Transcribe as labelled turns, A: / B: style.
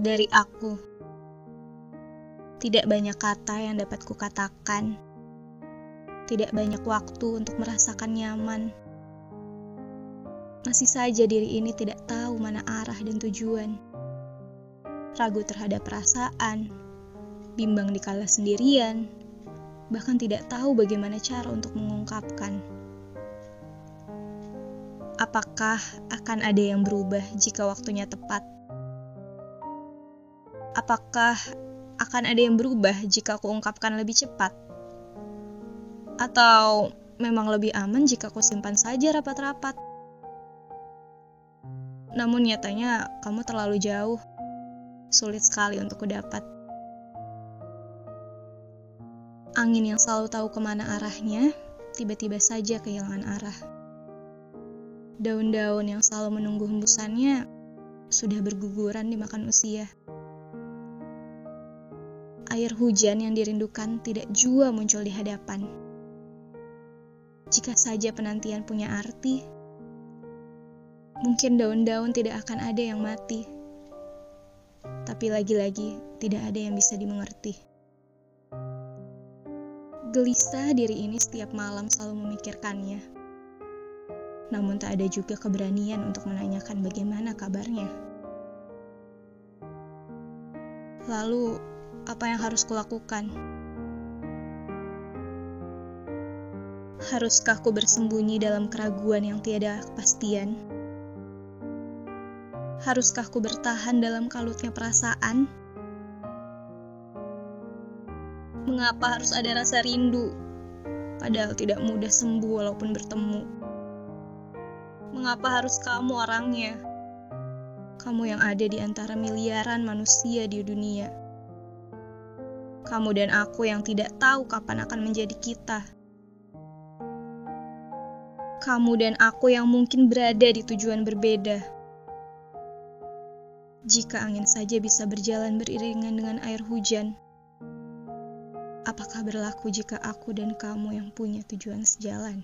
A: Dari aku, tidak banyak kata yang dapat kukatakan. Tidak banyak waktu untuk merasakan nyaman. Masih saja diri ini tidak tahu mana arah dan tujuan. Ragu terhadap perasaan, bimbang dikala sendirian, bahkan tidak tahu bagaimana cara untuk mengungkapkan. Apakah akan ada yang berubah jika waktunya tepat? Apakah akan ada yang berubah jika aku ungkapkan lebih cepat? Atau memang lebih aman jika aku simpan saja rapat-rapat? Namun nyatanya kamu terlalu jauh. Sulit sekali untuk kudapat. Angin yang selalu tahu ke mana arahnya, tiba-tiba saja kehilangan arah. Daun-daun yang selalu menunggu hembusannya sudah berguguran dimakan usia. Air hujan yang dirindukan tidak jua muncul di hadapan. Jika saja penantian punya arti, mungkin daun-daun tidak akan ada yang mati. Tapi lagi-lagi tidak ada yang bisa dimengerti. Gelisah diri ini setiap malam selalu memikirkannya. Namun tak ada juga keberanian untuk menanyakan bagaimana kabarnya. Lalu, apa yang harus kulakukan? Haruskah ku bersembunyi dalam keraguan yang tiada kepastian? Haruskah ku bertahan dalam kalutnya perasaan? Mengapa harus ada rasa rindu, padahal tidak mudah sembuh walaupun bertemu? Mengapa harus kamu orangnya? Kamu yang ada di antara miliaran manusia di dunia. Kamu dan aku yang tidak tahu kapan akan menjadi kita. Kamu dan aku yang mungkin berada di tujuan berbeda. Jika angin saja bisa berjalan beriringan dengan air hujan, Apakah berlaku jika aku dan kamu yang punya tujuan sejalan?